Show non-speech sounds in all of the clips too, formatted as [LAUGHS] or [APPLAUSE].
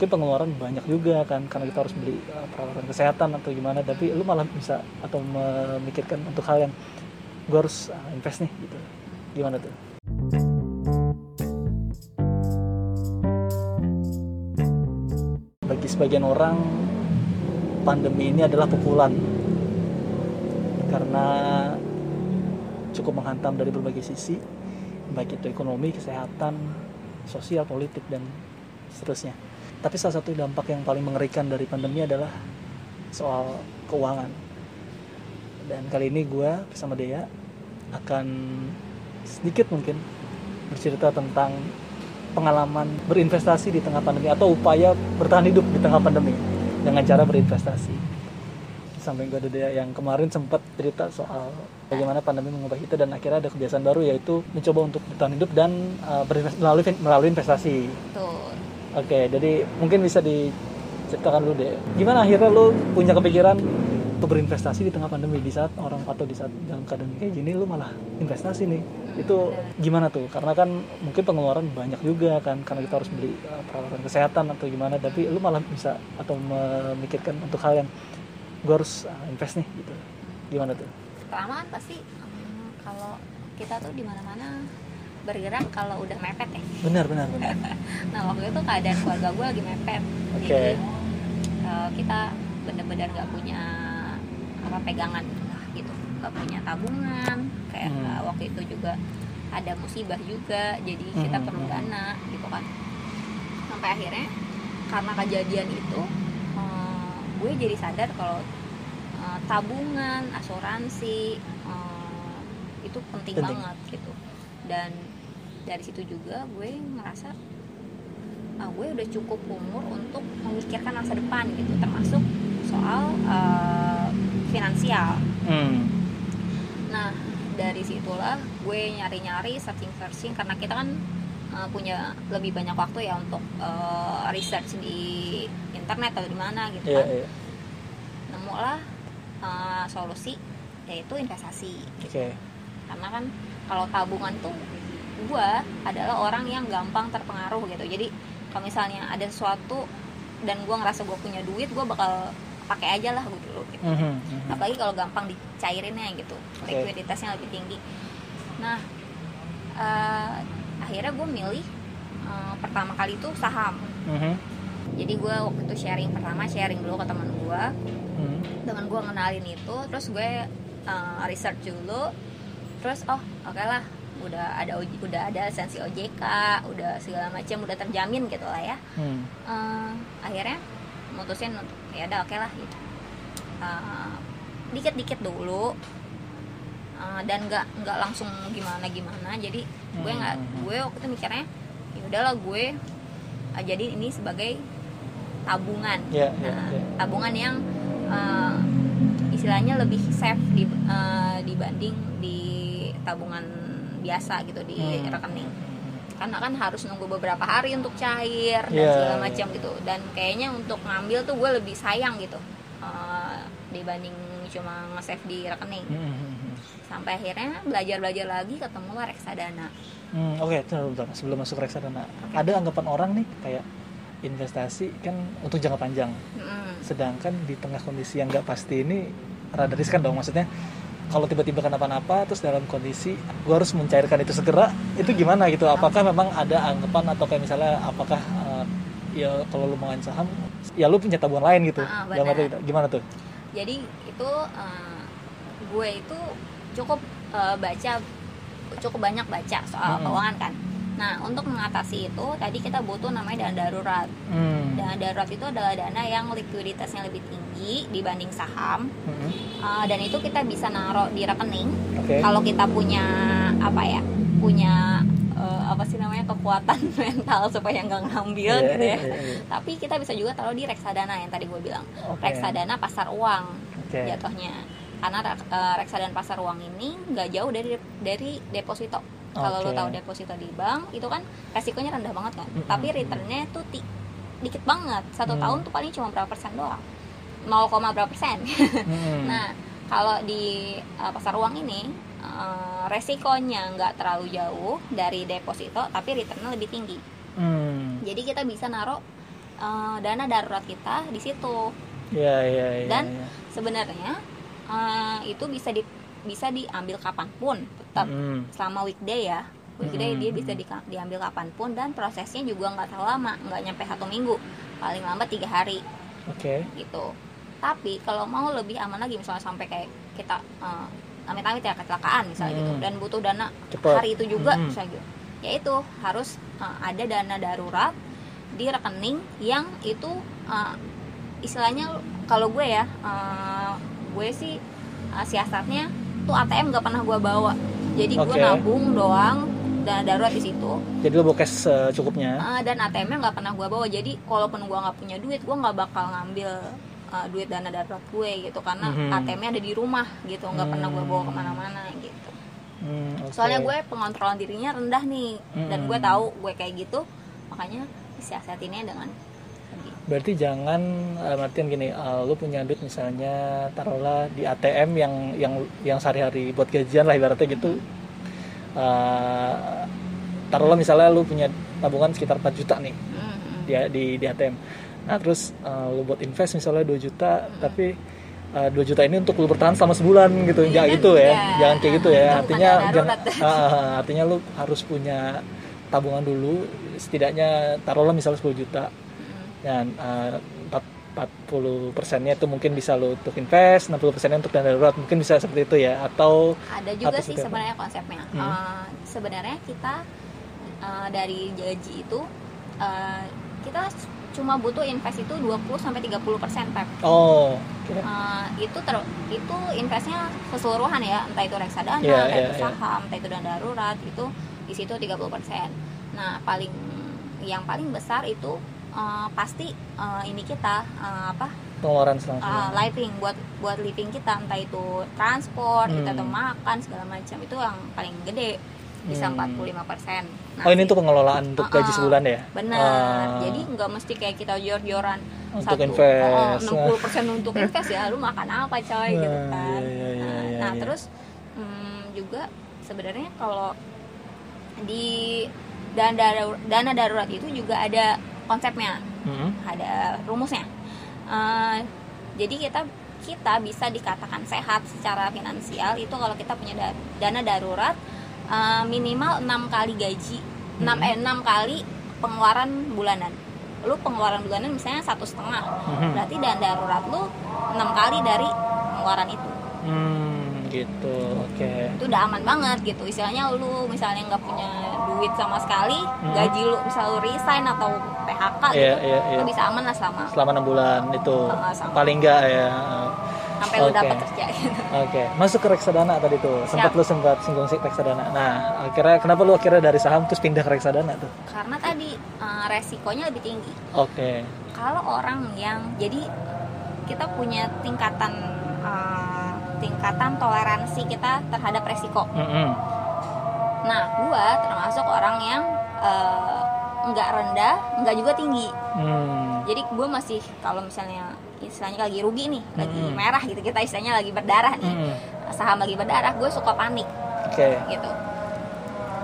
mungkin pengeluaran banyak juga kan karena kita harus beli uh, peralatan kesehatan atau gimana tapi lu malah bisa atau memikirkan untuk hal yang gue harus uh, invest nih gitu. Gimana tuh? Bagi sebagian orang pandemi ini adalah pukulan. Karena cukup menghantam dari berbagai sisi baik itu ekonomi, kesehatan, sosial, politik dan seterusnya. Tapi salah satu dampak yang paling mengerikan dari pandemi adalah soal keuangan. Dan kali ini gue bersama Dea akan sedikit mungkin bercerita tentang pengalaman berinvestasi di tengah pandemi atau upaya bertahan hidup di tengah pandemi dengan cara berinvestasi. Sampai gue ada Dea yang kemarin sempat cerita soal bagaimana pandemi mengubah kita dan akhirnya ada kebiasaan baru yaitu mencoba untuk bertahan hidup dan uh, melalui melalui investasi. Betul. Oke, jadi mungkin bisa diceritakan dulu deh. Gimana akhirnya lo punya kepikiran untuk berinvestasi di tengah pandemi di saat orang atau di saat dalam keadaan kayak gini lo malah investasi nih. Itu gimana tuh? Karena kan mungkin pengeluaran banyak juga kan karena kita harus beli uh, peralatan kesehatan atau gimana tapi lo malah bisa atau memikirkan untuk hal yang gue harus uh, invest nih gitu. Gimana tuh? Pertama pasti um, kalau kita tuh di mana-mana bergerak kalau udah mepet ya. Benar, benar, benar. [LAUGHS] nah waktu itu keadaan keluarga gue lagi mepet. Oke. Jadi uh, kita benar-benar nggak punya apa pegangan lah gitu, nggak punya tabungan. Kayak Hmm. uh, waktu itu juga ada musibah juga, jadi kita Hmm, perlu hmm. dana gitu kan. Sampai akhirnya karena kejadian itu uh, gue jadi sadar kalau uh, tabungan, asuransi uh, itu penting, Penting. banget gitu. Dan dari situ juga gue ngerasa ah, gue udah cukup umur untuk memikirkan masa depan gitu, termasuk soal uh, finansial. Hmm. Nah, dari situlah gue nyari-nyari, searching-searching karena kita kan uh, punya lebih banyak waktu ya untuk uh, research di internet atau di mana gitu Iya, kan. iya. Nemulah uh, solusi yaitu investasi. Oke. Karena kan kalau tabungan tuh gue adalah orang yang gampang terpengaruh gitu. Jadi kalau misalnya ada sesuatu dan gue ngerasa gue punya duit, gue bakal pakai aja lah gitu loh. Gitu. Mhm, mhm. apalagi kalau gampang dicairinnya gitu Oke. likuiditasnya lebih tinggi nah eh, akhirnya gue milih eh, pertama kali itu saham Mhm. jadi gue waktu itu sharing pertama sharing dulu ke teman gue Mhm. teman gue ngenalin itu terus gue eh, research dulu terus oh oke lah udah ada udah ada lisensi OJK udah segala macam udah terjamin gitu lah ya Hmm. Eh, akhirnya mutusin untuk ya udah oke lah gitu Eh, dikit-dikit dulu Eh, dan nggak nggak langsung gimana gimana jadi gue nggak Hmm. gue waktu itu mikirnya ya udahlah gue eh, jadi ini sebagai tabungan Ya, ya, Nah, ya. tabungan yang eh, istilahnya lebih safe di, eh, dibanding di tabungan biasa gitu di Hmm. rekening karena kan harus nunggu beberapa hari untuk cair dan Iya, segala macam gitu dan kayaknya untuk ngambil tuh gue lebih sayang gitu eh, dibanding cuma nge-save di rekening Mhm, mhm. sampai akhirnya belajar belajar lagi ketemu lah reksadana Hmm, Oke, bentar. sebelum masuk reksadana, ada anggapan orang nih kayak investasi kan untuk jangka panjang, Mm-mm. sedangkan di tengah kondisi yang nggak pasti ini rada riskan dong maksudnya. Kalau tiba-tiba kenapa-napa terus dalam kondisi gue harus mencairkan itu segera, itu gimana gitu? Apakah memang ada anggapan atau kayak misalnya apakah eh, ya kalau lu main saham, ya lu punya tabungan lain gitu? Ah, Dalam arti gimana tuh? jadi itu eh, gue itu cukup eh, baca cukup banyak baca soal Mm-mm. keuangan kan nah untuk mengatasi itu tadi kita butuh namanya dana darurat Hmm. dana darurat itu adalah dana yang likuiditasnya lebih tinggi dibanding saham Mhm. Eh, dan itu kita bisa naruh di rekening Oke. kalau kita punya apa ya punya eh, apa sih namanya kekuatan [LAUGHS] mental supaya nggak ngambil Iya, gitu ya iya, iya. tapi kita bisa juga taruh di reksadana yang tadi gue bilang Oke. reksadana pasar uang Oke. jatuhnya karena eh, reksadana pasar uang ini nggak jauh dari dari deposito kalau lo tahu deposito di bank itu kan resikonya rendah banget kan Mm-mm. tapi returnnya tuh ti- dikit banget satu Hmm. tahun tuh paling cuma berapa persen doang 0, berapa persen Hmm. nah kalau di eh, pasar uang ini eh, resikonya nggak terlalu jauh dari deposito tapi returnnya lebih tinggi Hmm. jadi kita bisa naruh eh, dana darurat kita di situ Iya, iya, iya. Dan- iya. sebenarnya eh, itu bisa di bisa diambil kapan pun tetap Mm, selama weekday ya weekday Hmm. dia bisa di- diambil kapan pun dan prosesnya juga nggak terlalu lama nggak nyampe satu minggu paling lambat tiga hari Oke. gitu tapi kalau mau lebih aman lagi misalnya sampai kayak kita eh, amit-amit ya kecelakaan misalnya gitu Hmm. dan butuh dana Cepet. hari itu juga Hmm. misalnya gitu ya itu harus eh, ada dana darurat di rekening yang itu eh, istilahnya kalau gue ya eh, gue sih eh, siasatnya tuh ATM nggak pernah gue bawa jadi gue nabung doang dana darurat di situ Jadi lo bawa cash secukupnya. Eh, dan ATM-nya nggak pernah gue bawa jadi kalaupun gue nggak punya duit gue nggak bakal ngambil eh, duit dana darurat gue gitu karena Mhm. ATM-nya ada di rumah gitu nggak pernah gue bawa Hmm. ke mana-mana gitu Hmm, oke. soalnya gue pengontrolan dirinya rendah nih dan Mhm. gue tahu gue kayak gitu makanya siasatinnya dengan Berarti jangan dalam artian gini, uh, lu punya duit misalnya taruhlah di ATM yang yang yang sehari-hari buat gajian lah ibaratnya gitu. Uh, taruhlah misalnya lu punya tabungan sekitar 4 juta nih Mhm. di di, di ATM. Nah, terus uh, lu buat invest misalnya 2 juta tapi uh, 2 juta ini untuk lu bertahan selama sebulan gitu. Jangan kan? gitu ya. Iya. Jangan kayak gitu ya. Artinya jangan uh, artinya lu harus punya tabungan dulu setidaknya taruhlah misalnya 10 juta. Dan uh, 40 persennya itu mungkin bisa lo untuk invest 60 persennya untuk dana darurat mungkin bisa seperti itu ya atau ada juga Apa sih apa? sebenarnya konsepnya Hmm. Eh, sebenarnya kita eh, dari gaji itu eh, kita cuma butuh invest itu 20 sampai 30 persen Pep. oh oke. Eh, itu ter itu investnya keseluruhan ya entah itu reksadana Iya, entah iya, itu iya. saham entah itu dana darurat itu di situ 30% nah paling yang paling besar itu eh, pasti eh, ini kita eh, apa pengeluaran eh, selanjutnya living buat buat living kita entah itu transport kita Hmm. atau makan segala macam itu yang paling gede bisa Hmm. 45% nah, oh ini untuk pengelolaan untuk gaji Uh-uh. sebulan ya benar Ah, jadi nggak mesti kayak kita jor-joran untuk satu invest oh, 60% untuk invest ya lu makan apa coy gitu Nah, kan iya, iya, nah, iya, nah, iya. terus hmm, juga sebenarnya kalau di dana darurat, dana darurat itu juga ada konsepnya. Hmm. ada rumusnya. Eh, jadi kita kita bisa dikatakan sehat secara finansial. Itu kalau kita punya da- dana darurat eh, minimal enam kali gaji. Enam Mhm. eh enam kali pengeluaran bulanan. Lu pengeluaran bulanan misalnya satu setengah. Mhm. berarti dana darurat lu enam kali dari pengeluaran itu. Hmm, gitu. Oke. Itu udah aman banget gitu. Istilahnya lu misalnya nggak punya duit sama sekali Hmm. gaji lu misal lu resign atau PHK Iya, gitu iya. lu bisa aman lah selama selama enam bulan itu sama. paling enggak ya sampai lu Oke. dapat kerja gitu. Oke, masuk ke reksadana tadi tuh. Sempat Siap. lu sempat singgung sih reksadana. Nah, akhirnya kenapa lu akhirnya dari saham terus pindah ke reksadana tuh? karena tadi eh, resikonya lebih tinggi Oke. kalau orang yang jadi kita punya tingkatan eh, tingkatan toleransi kita terhadap resiko Mm-mm. nah gua termasuk orang yang eh, nggak rendah nggak juga tinggi Hmm. jadi gue masih kalau misalnya istilahnya lagi rugi nih lagi Hmm. merah gitu kita istilahnya lagi berdarah nih Mm. saham lagi berdarah gue suka panik Oke. gitu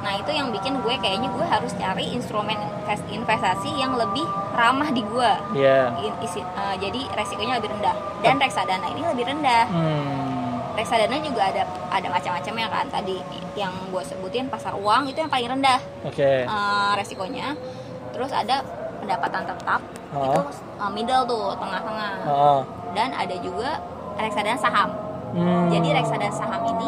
nah itu yang bikin gue kayaknya gue harus cari instrumen invest- investasi yang lebih ramah di gue Iya. In- isi- eh, jadi resikonya lebih rendah dan reksadana ini lebih rendah Hmm. Reksadana juga ada ada macam-macamnya kan tadi yang gue sebutin pasar uang itu yang paling rendah Oke. eh, resikonya terus ada pendapatan tetap Oh. itu eh, middle tuh tengah-tengah Oh. dan ada juga reksadana saham Hmm. jadi reksadana saham ini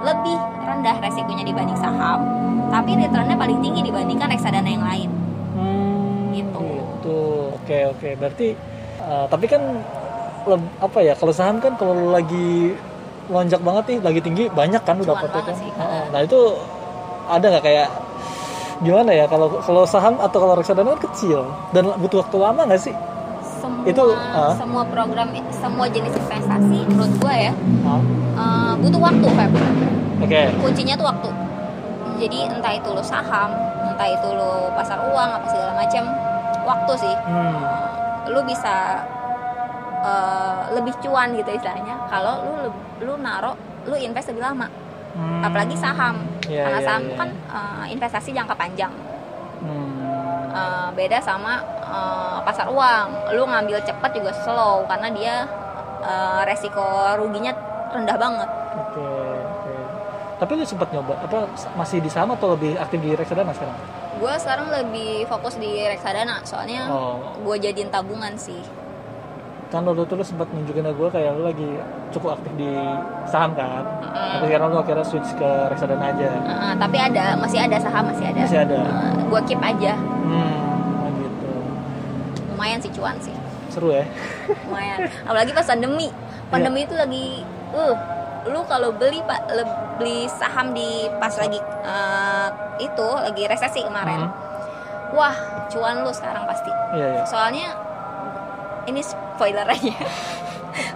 lebih rendah resikonya dibanding saham tapi returnnya paling tinggi dibandingkan reksadana yang lain Hmm, Gitu. gitu. Oke, oke. Berarti uh, tapi kan apa ya? Kalau saham kan kalau lagi lonjak banget nih, lagi tinggi banyak kan udah dapetnya banget kan. sih. Nah, itu ada nggak kayak gimana ya kalau kalau saham atau kalau reksadana kan kecil dan butuh waktu lama nggak sih? semua Itu, ah. semua program semua jenis investasi menurut gue ya eh, butuh waktu Feb. Oke. kuncinya tuh waktu jadi entah itu lo saham entah itu lo pasar uang apa segala macam waktu sih Hmm. lu bisa eh, lebih cuan gitu istilahnya kalau lu lu naro lu invest lebih lama Hmm. apalagi saham Iya, karena iya, saham iya. kan eh, investasi jangka panjang Hmm. Eh, beda sama eh, pasar uang lu ngambil cepet juga slow karena dia eh, resiko ruginya rendah banget Oke, oke. Tapi lu sempat nyoba apa masih di saham atau lebih aktif di reksadana sekarang? gue sekarang lebih fokus di reksadana soalnya Oh, gue jadiin tabungan sih kan lo tuh lu sempat nunjukin ke gue kayak lu lagi cukup aktif di saham kan? Mm. Tapi sekarang lu akhirnya switch ke reksadana aja. Eh, tapi ada masih ada saham masih ada Masih ada. gue keep aja Hmm, gitu. lumayan sih cuan sih Seru ya? lumayan apalagi pas pandemi pandemi itu lagi uh lu kalau beli pak beli saham di pas lagi eh, itu lagi resesi kemarin Hmm. wah cuan lu sekarang pasti Iya, iya. soalnya ini spoiler aja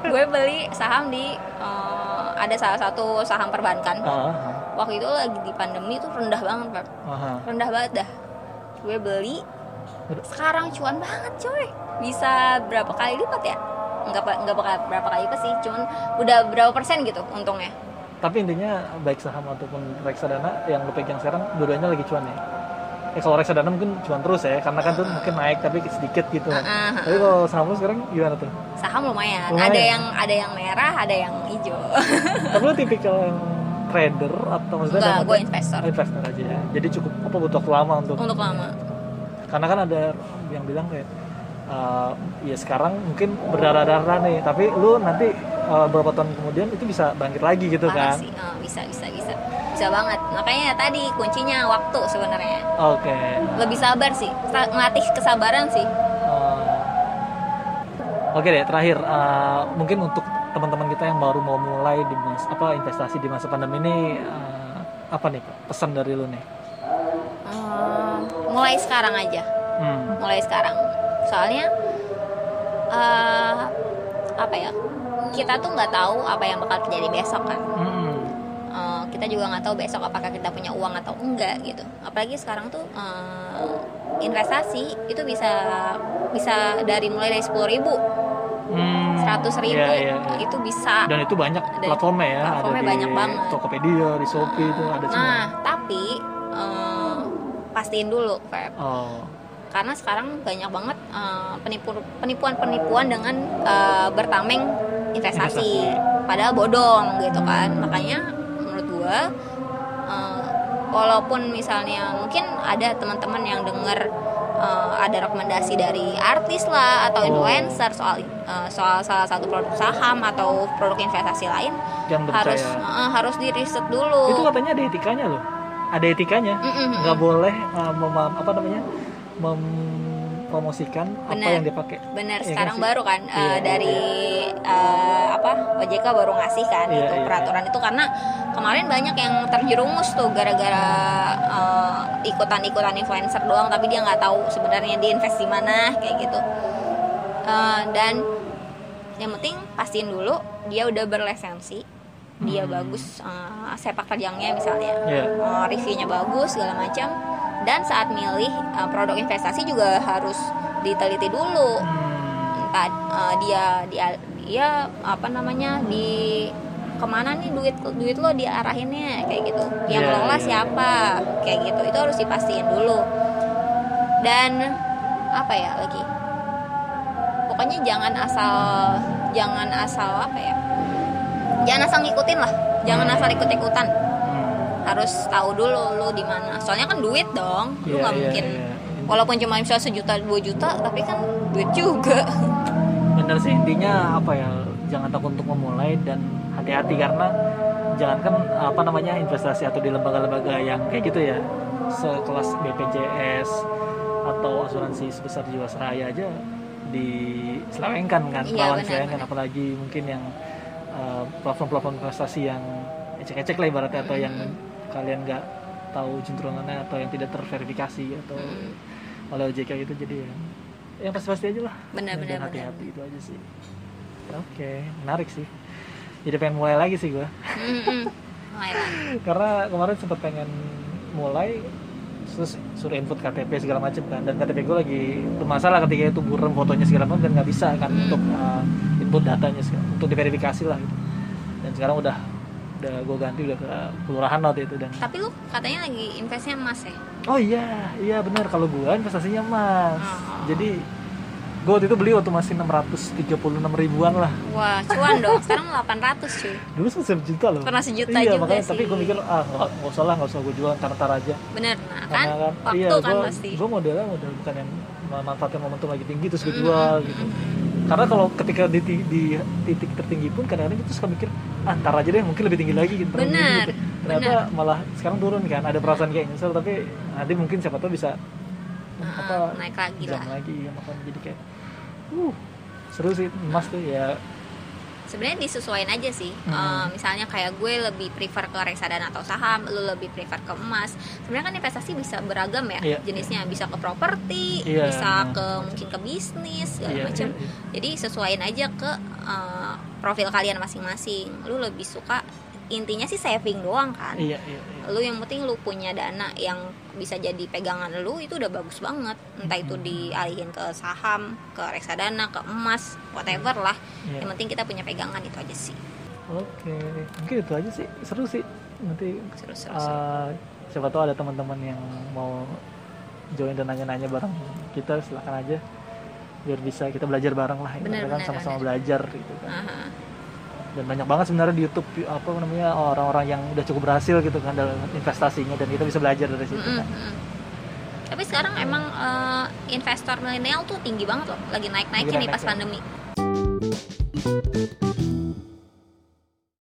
gue beli saham di eh, ada salah satu saham perbankan. Ah, waktu itu lagi di pandemi itu rendah banget Pak. ah. rendah banget dah. Gue beli. Sekarang cuan banget coy. Bisa berapa kali lipat ya? Nggak nggak bakal berapa kali lipat sih cuman udah berapa persen gitu untungnya. Tapi intinya baik saham ataupun reksadana yang lu pegang sekarang dua-duanya lagi cuan ya. Ya kalau reksadana mungkin cuan terus ya, karena kan tuh mungkin naik tapi sedikit gitu. Ah, ah. Tapi kalau saham lu sekarang gimana tuh? saham lumayan. Lumayan. ada yang ada yang merah ada yang hijau [LAUGHS] Tapi lu tipikal yang trader atau maksudnya enggak gue investor Oh, investor aja ya. Jadi cukup apa butuh waktu lama untuk untuk lama karena kan ada yang bilang kayak eh, ya sekarang mungkin berdarah-darah nih, tapi lu nanti eh, beberapa tahun kemudian itu bisa bangkit lagi gitu Parah kan. sih Eh, bisa bisa bisa bisa banget makanya tadi kuncinya waktu sebenarnya Oke. lebih sabar sih ngelatih kesabaran sih Oh. Oke deh, terakhir eh, mungkin untuk teman-teman kita yang baru mau mulai di mas apa investasi di masa pandemi ini eh, apa nih pesan dari lu nih? Eh, mulai sekarang aja Hmm. mulai sekarang soalnya eh apa ya kita tuh nggak tahu apa yang bakal terjadi besok kan Hmm. Kita juga nggak tahu besok apakah kita punya uang atau enggak gitu apalagi sekarang tuh eh, investasi itu bisa bisa dari mulai dari sepuluh ribu Hmm. seratus ribu Iya, iya, iya. itu bisa Dan itu banyak Dan platformnya ya, platformnya ada di banyak banget. Tokopedia, di Shopee itu ada semua. nah tapi eh, pastiin dulu Feb Oh. karena sekarang banyak banget eh, penipu penipuan penipuan dengan eh, bertameng investasi. Investasi. padahal bodong gitu kan makanya gua eh, walaupun misalnya mungkin ada teman-teman yang denger eh, ada rekomendasi dari artis lah atau Oh. influencer soal eh, soal salah satu produk saham atau produk investasi lain Jangan harus percaya. eh, harus di riset dulu Itu katanya ada etikanya loh. Ada etikanya. Nggak boleh uh, mem- apa namanya? Mempromosikan apa Benar. yang dipakai. Bener, Iya sekarang kan baru kan eh, Iya, dari eh, apa OJK baru ngasih kan Iya, itu iya, peraturan itu karena kemarin banyak yang terjerumus tuh gara-gara eh, ikutan-ikutan influencer doang tapi dia nggak tahu sebenarnya dia invest di mana kayak gitu. Eh, dan yang penting pastiin dulu dia udah berlisensi, dia Hmm. bagus eh, sepak terjangnya misalnya Iya. uh, reviewnya bagus segala macam dan saat milih uh, produk investasi juga harus diteliti dulu. Entah uh, dia dia dia apa namanya di ke mana nih duit duit lo diarahinnya kayak gitu. Yang Iya, ngelola iya. siapa kayak gitu. Itu harus dipastiin dulu. Dan apa ya lagi? Pokoknya jangan asal jangan asal apa ya? Jangan asal ngikutin lah. Jangan Hmm. asal ikut ikutan. Harus tahu dulu lu di mana soalnya kan duit dong lu Iya, nggak iya, mungkin iya. walaupun cuma misalnya sejuta dua juta tapi kan duit juga bener sih intinya apa ya jangan takut untuk memulai dan hati-hati karena jangankan apa namanya investasi atau di lembaga-lembaga yang kayak gitu ya sekelas BPJS atau asuransi sebesar Jiwasraya aja diselewengkan kan Iya, diselewengkan benar. apalagi mungkin yang uh, platform-platform investasi yang ecek-ecek lah ibaratnya atau yang. Kalian nggak tahu juntrungannya atau yang tidak terverifikasi atau Mm. oleh OJK gitu jadi ya yang pasti-pasti aja lah Benar, Dan benar, hati-hati itu aja sih oke menarik sih jadi pengen mulai lagi sih. Lumayan. [LAUGHS] karena kemarin sempat pengen mulai terus suruh input KTP segala macam kan dan KTP gue lagi bermasalah ketika itu buram fotonya segala macam dan nggak bisa kan Hmm. untuk uh, input datanya untuk diverifikasi lah gitu dan sekarang udah udah gue ganti udah ke kelurahan waktu itu dan tapi lu katanya lagi investnya emas ya? Oh iya iya benar kalau gue investasinya emas. Oh. jadi gue waktu itu beli waktu masih 636 ribuan lah. Wah cuan dong. Sekarang 800 cuy. Dulu sempat sejuta loh. Pernah sejuta iya, juga makanya, sih. tapi gue mikir ah nggak usah lah nggak usah gue jual ntar ntar aja. Bener. Nah kan karena kan waktu iya kan gue pasti. gue modelnya model bukan yang memanfaatkan momentum lagi tinggi terus gue jual mm, gitu. Mm. karena kalau ketika di, ti- di titik tertinggi pun kadang-kadang kita suka mikir ah ntar aja deh mungkin lebih tinggi lagi gitu. Benar, gitu. ternyata malah sekarang turun kan ada perasaan kayak nyesel tapi nanti mungkin siapa tahu bisa Ah, apa naik lagi jam lah. lagi ya makanya jadi kayak uh seru sih emas tuh ya sebenarnya disesuaikan aja sih Hmm. Eh, misalnya kayak gue lebih prefer ke reksadana atau saham lu lebih prefer ke emas sebenarnya kan investasi bisa beragam ya Iya. jenisnya bisa ke properti Iya, bisa ke mungkin ke bisnis segala iya, macam iya, iya. jadi sesuaiin aja ke eh, profil kalian masing-masing lu lebih suka intinya sih saving doang kan iya iya iya. lu yang penting lu punya dana yang bisa jadi pegangan lu itu udah bagus banget entah itu Hmm. dialihin ke saham ke reksadana ke emas whatever lah Iya. yang penting kita punya pegangan itu aja sih oke mungkin itu aja sih seru sih nanti seru seru, seru. uh, siapa tahu ada teman-teman yang mau join dan nanya-nanya bareng kita silakan aja biar bisa kita belajar bareng lah Benar, kan sama-sama belajar gitu kan Aha. Dan banyak banget sebenarnya di YouTube apa namanya orang-orang yang udah cukup berhasil gitu kan dalam investasinya dan kita bisa belajar dari situ Mm-mm, kan mm. tapi sekarang emang eh, investor milenial tuh tinggi banget loh lagi naik naiknya Lagi nih pas naik-naiknya. pandemi